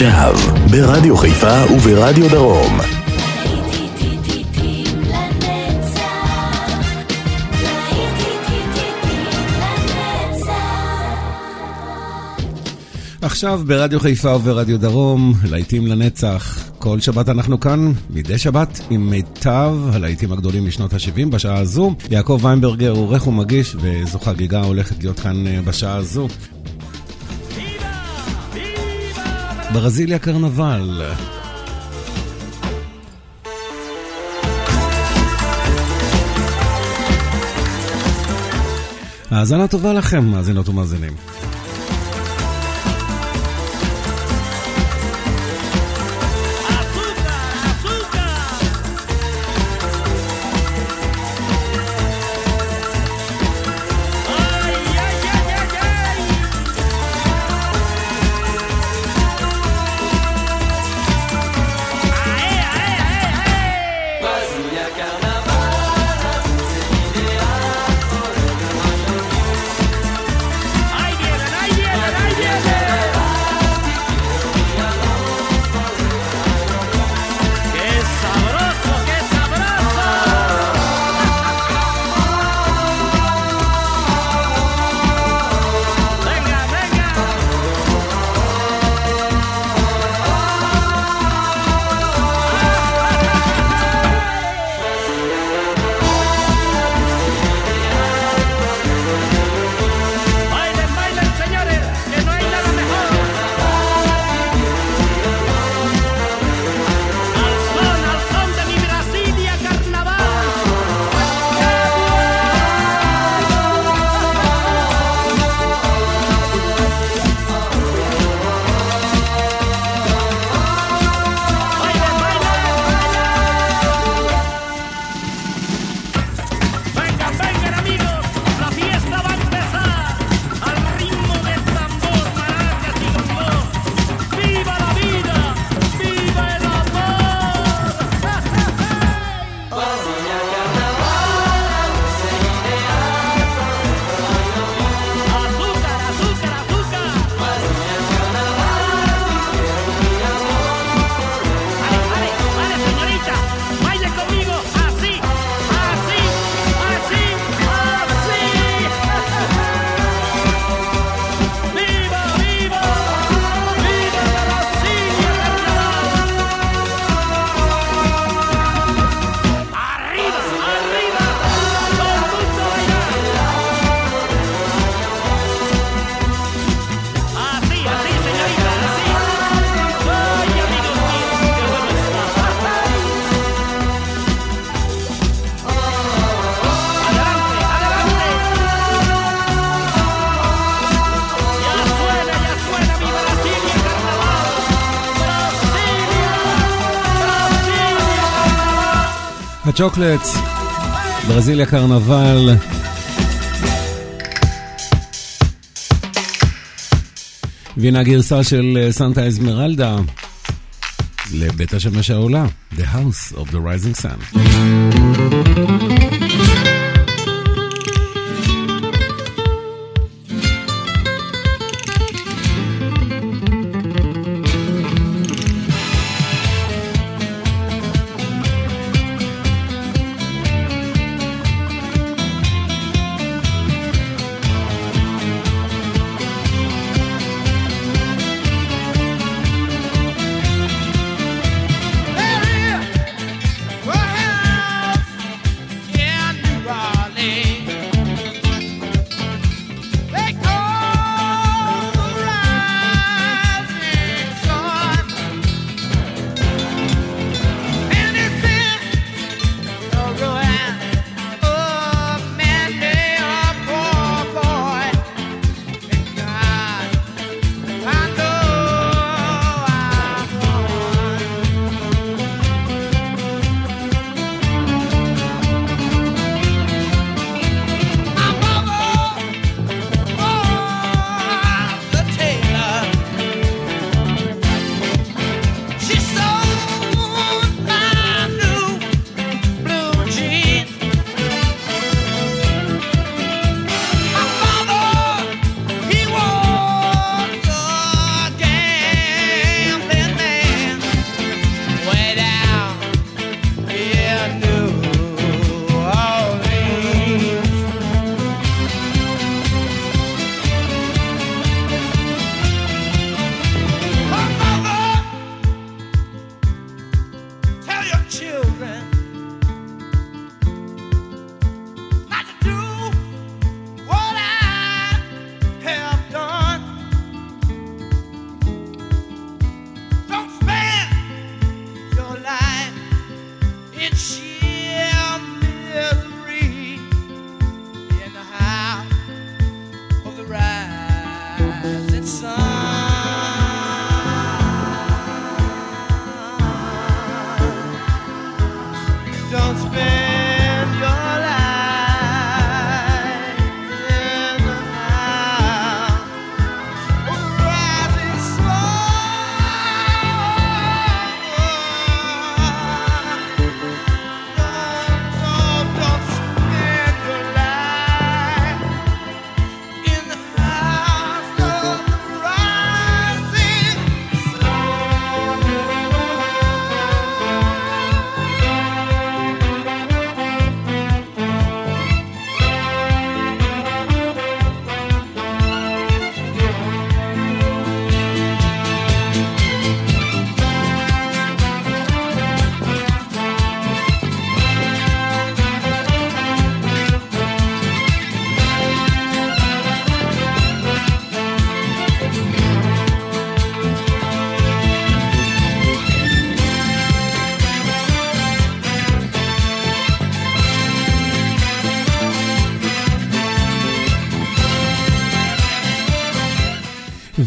עכשיו, ברדיו חיפה וברדיו דרום. עכשיו ברדיו חיפה וברדיו דרום, להיטים לנצח. כל שבת אנחנו כאן, מדי שבת, עם מיטב הלהיטים הגדולים משנות ה-70 בשעה הזו. יעקב ויינברגר עורך ומגיש, וזו חגיגה הולכת להיות כאן אה, בשעה הזו. ברזיליה קרנבל. האזנה טובה לכם, מאזינות ומאזינים. הצ'וקלטס, ברזיליה קרנבל. והנה הגרסה של אה, סנטה אזמרלדה לבית השמש העולה, The House of the Rising Sun.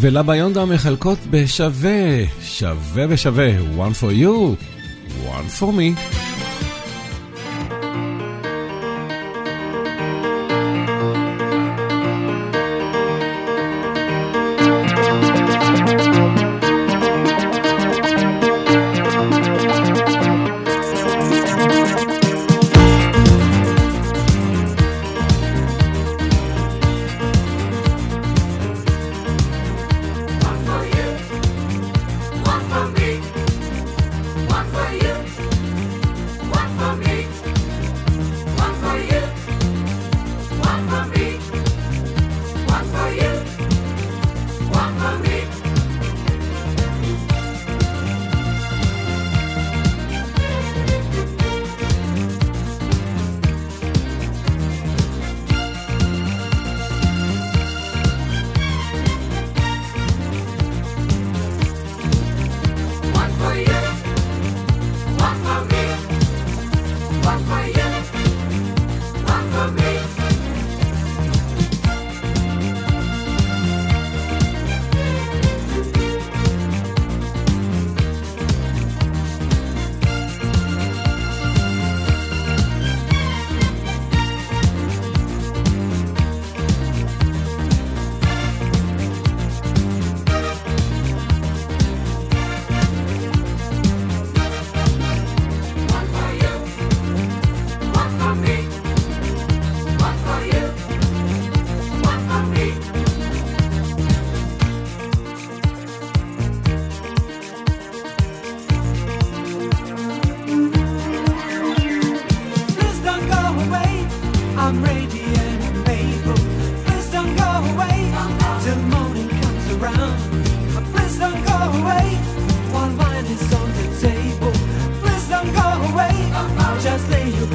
ולה ביונדה מחלקות בשווה, שווה בשווה, one for you, one for me.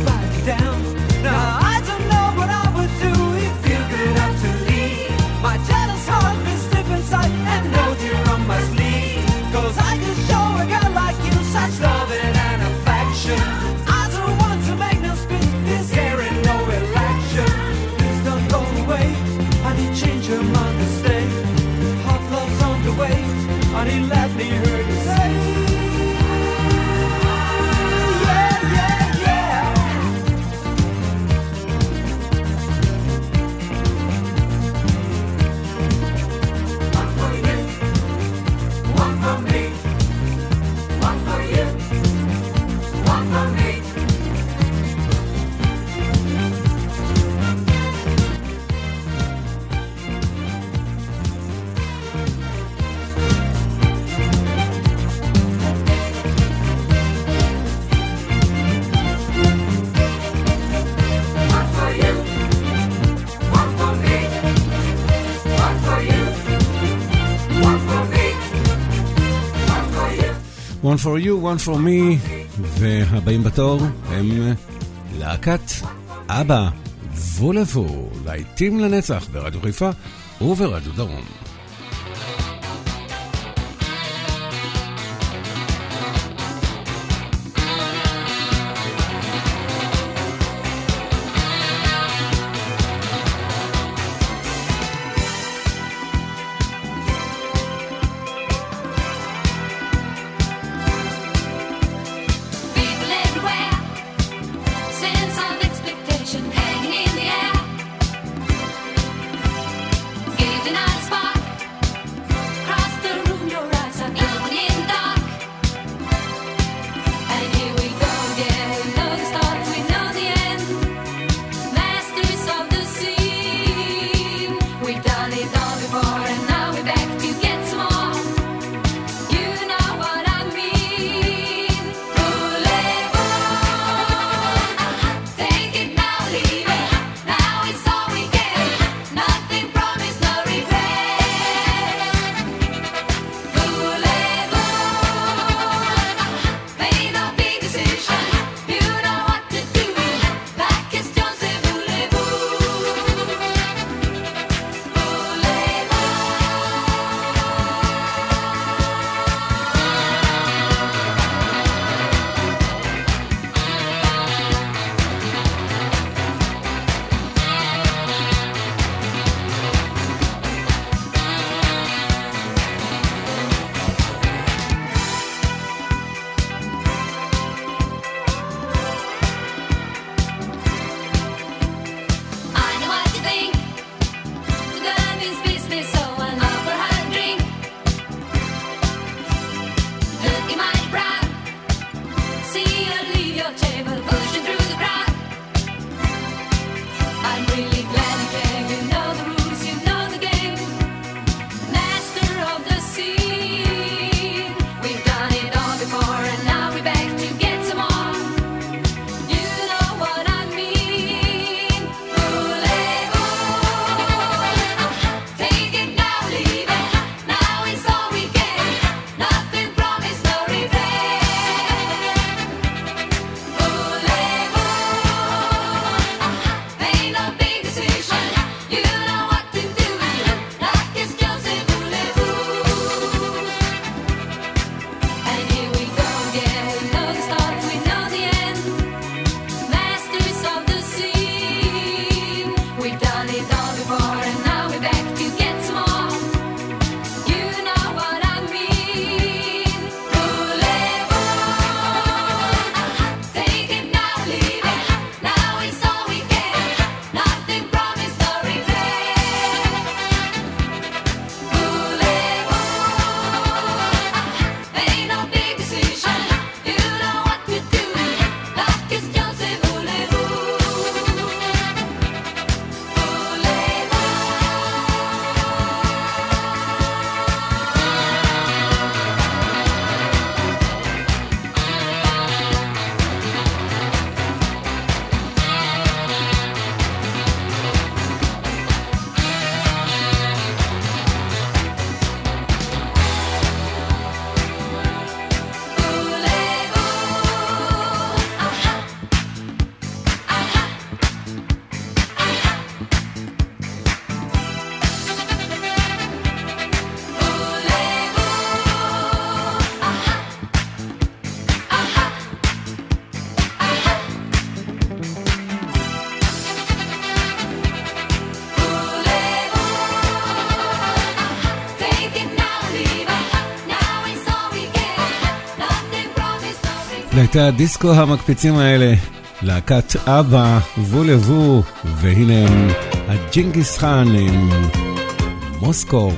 back down. Now One for you, one for me, והבאים בתור הם להקת אבא, וולבו, להיטים לנצח ברדיו חיפה וברדיו דרום. הדיסקו המקפיצים האלה, להקת אבא, וולבו, והנה הם הג'ינגיס חאן עם מוסקור.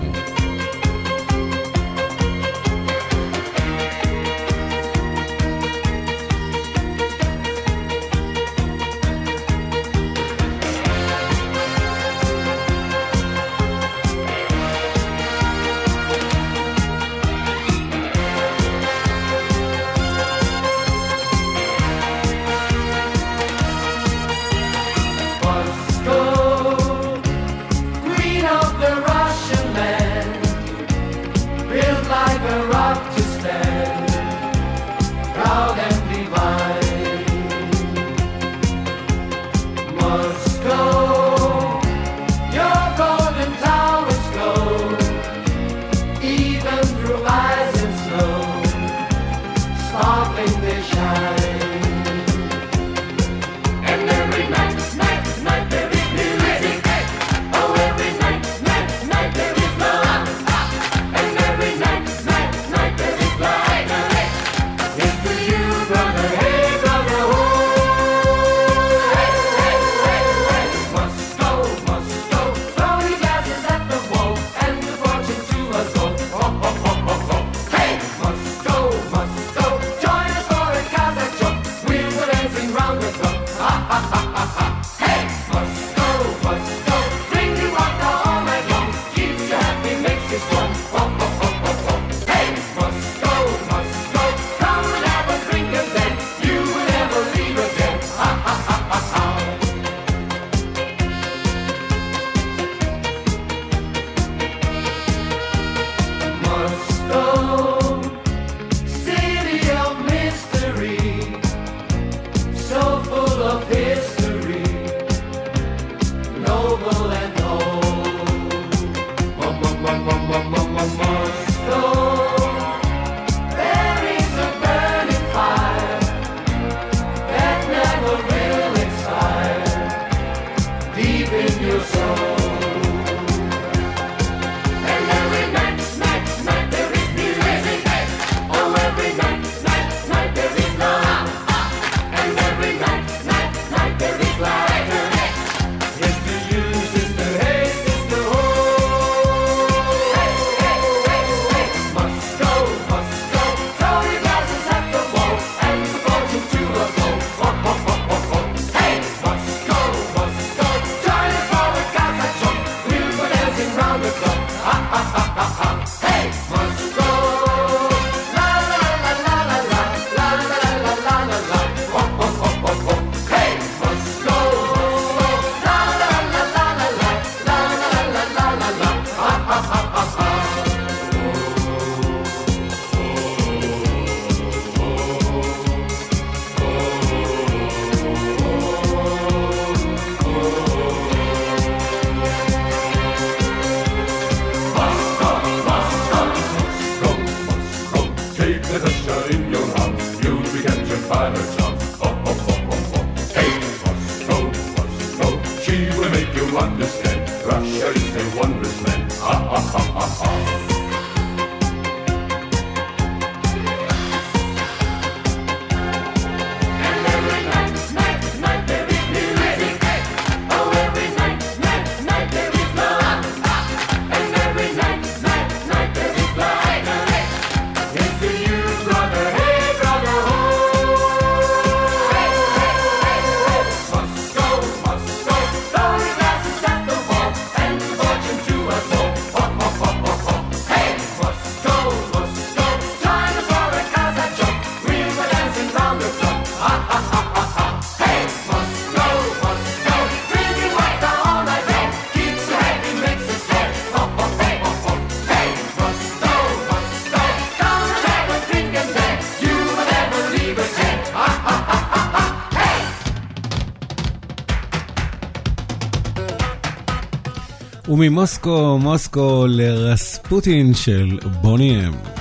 וממוסקו, מוסקו לרספוטין של בוני אם.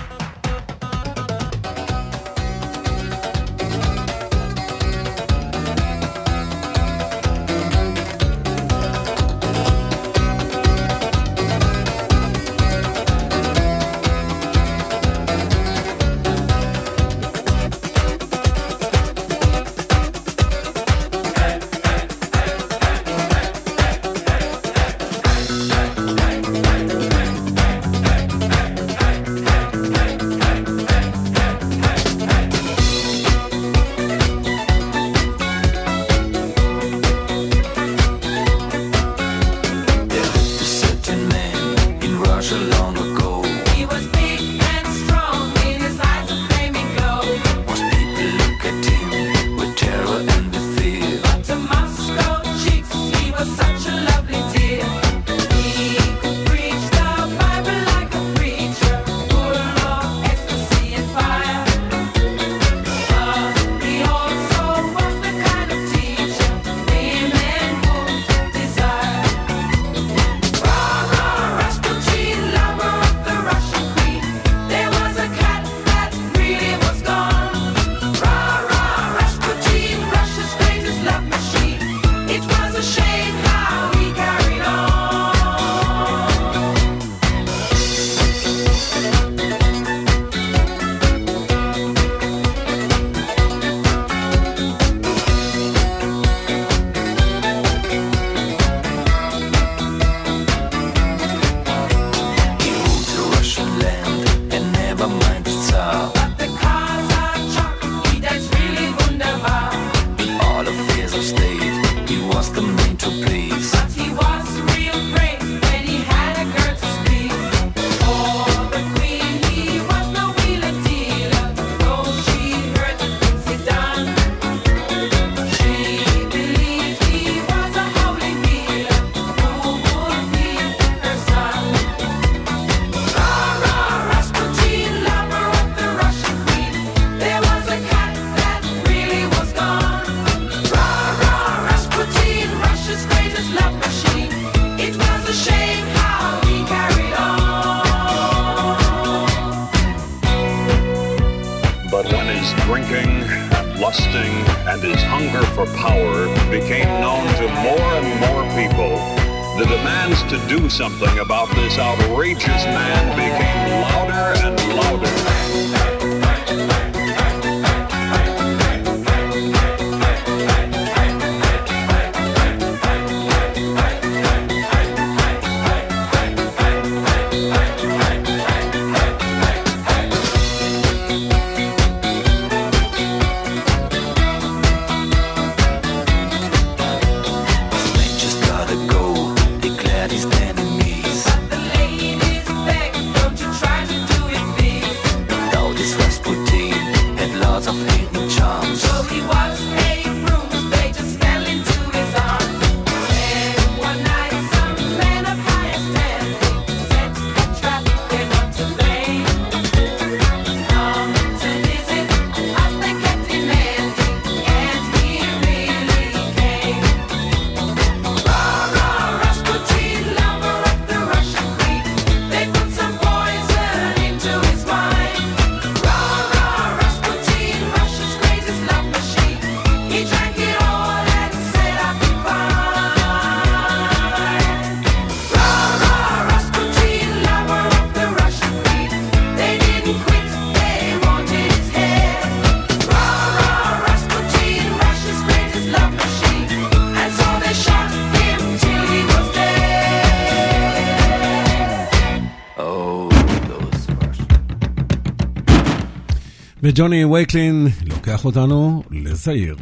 וג'וני וייקלין לוקח אותנו לזעיר.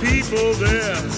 people there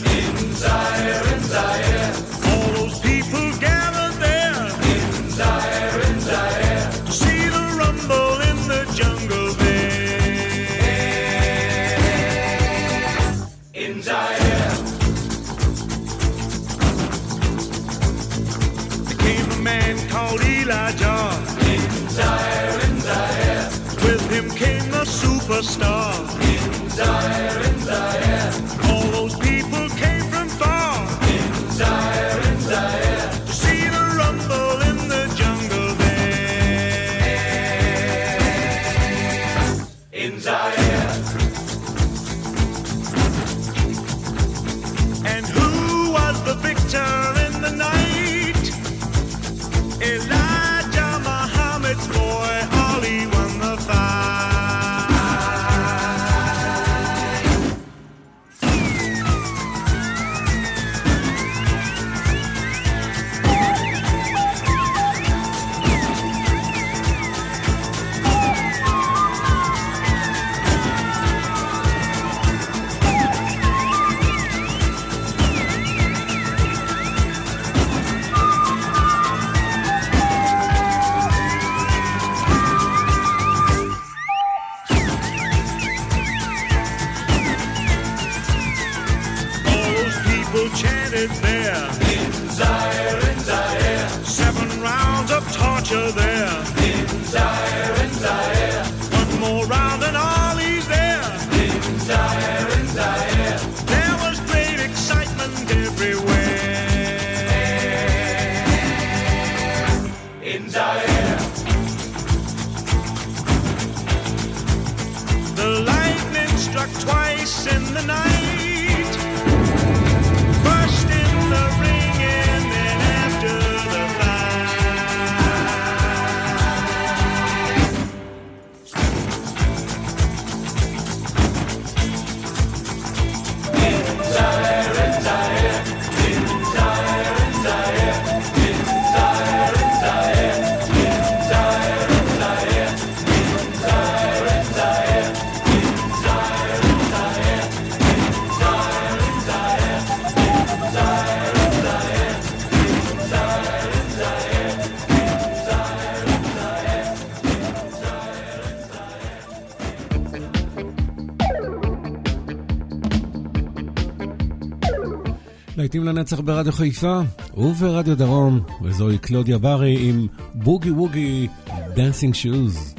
להיטים לנצח ברדיו חיפה וברדיו דרום, וזוהי קלודיה ברי עם Boogie Woogie Dancin' Shoes.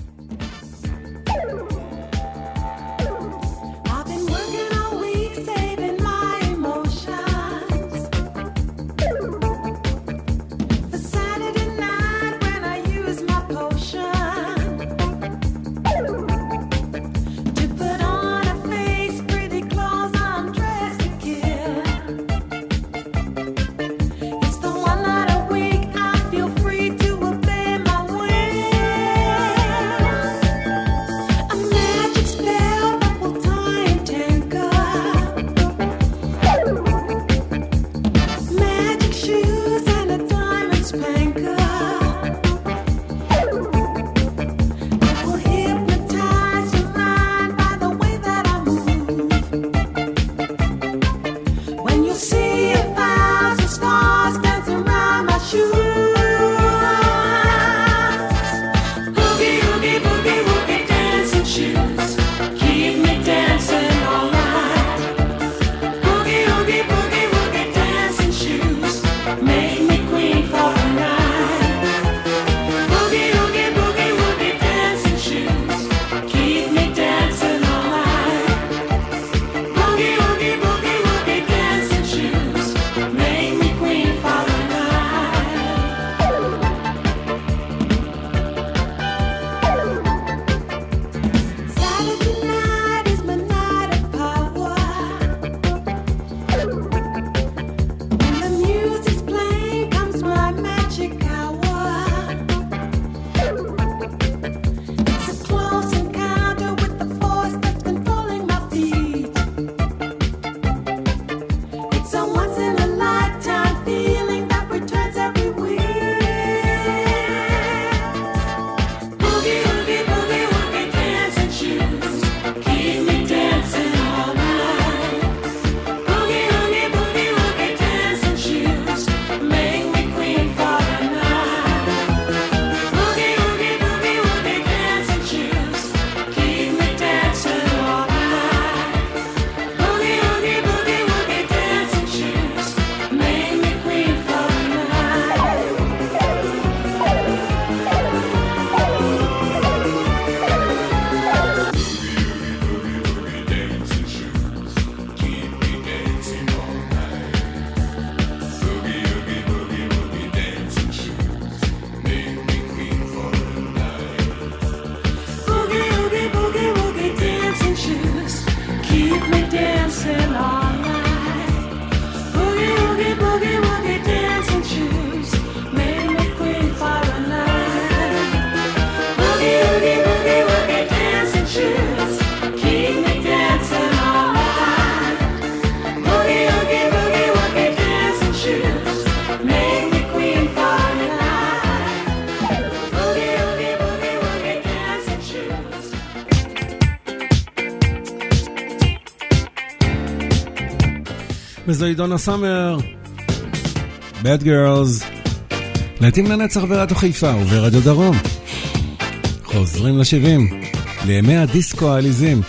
זוהי דונה סאמר, Bad Girls, לעתים לנצח ברדיו חיפה וברדיו דרום. חוזרים לשבעים, לימי הדיסקו העליזים.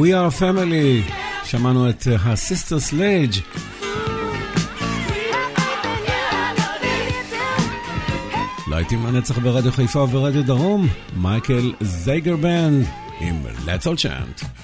We are family. שמענו את ה Sister Sledge להיטים לנצח ברדיו חיפה וברדיו דרום, מייקל זייגר בנד עם Let's All Chant.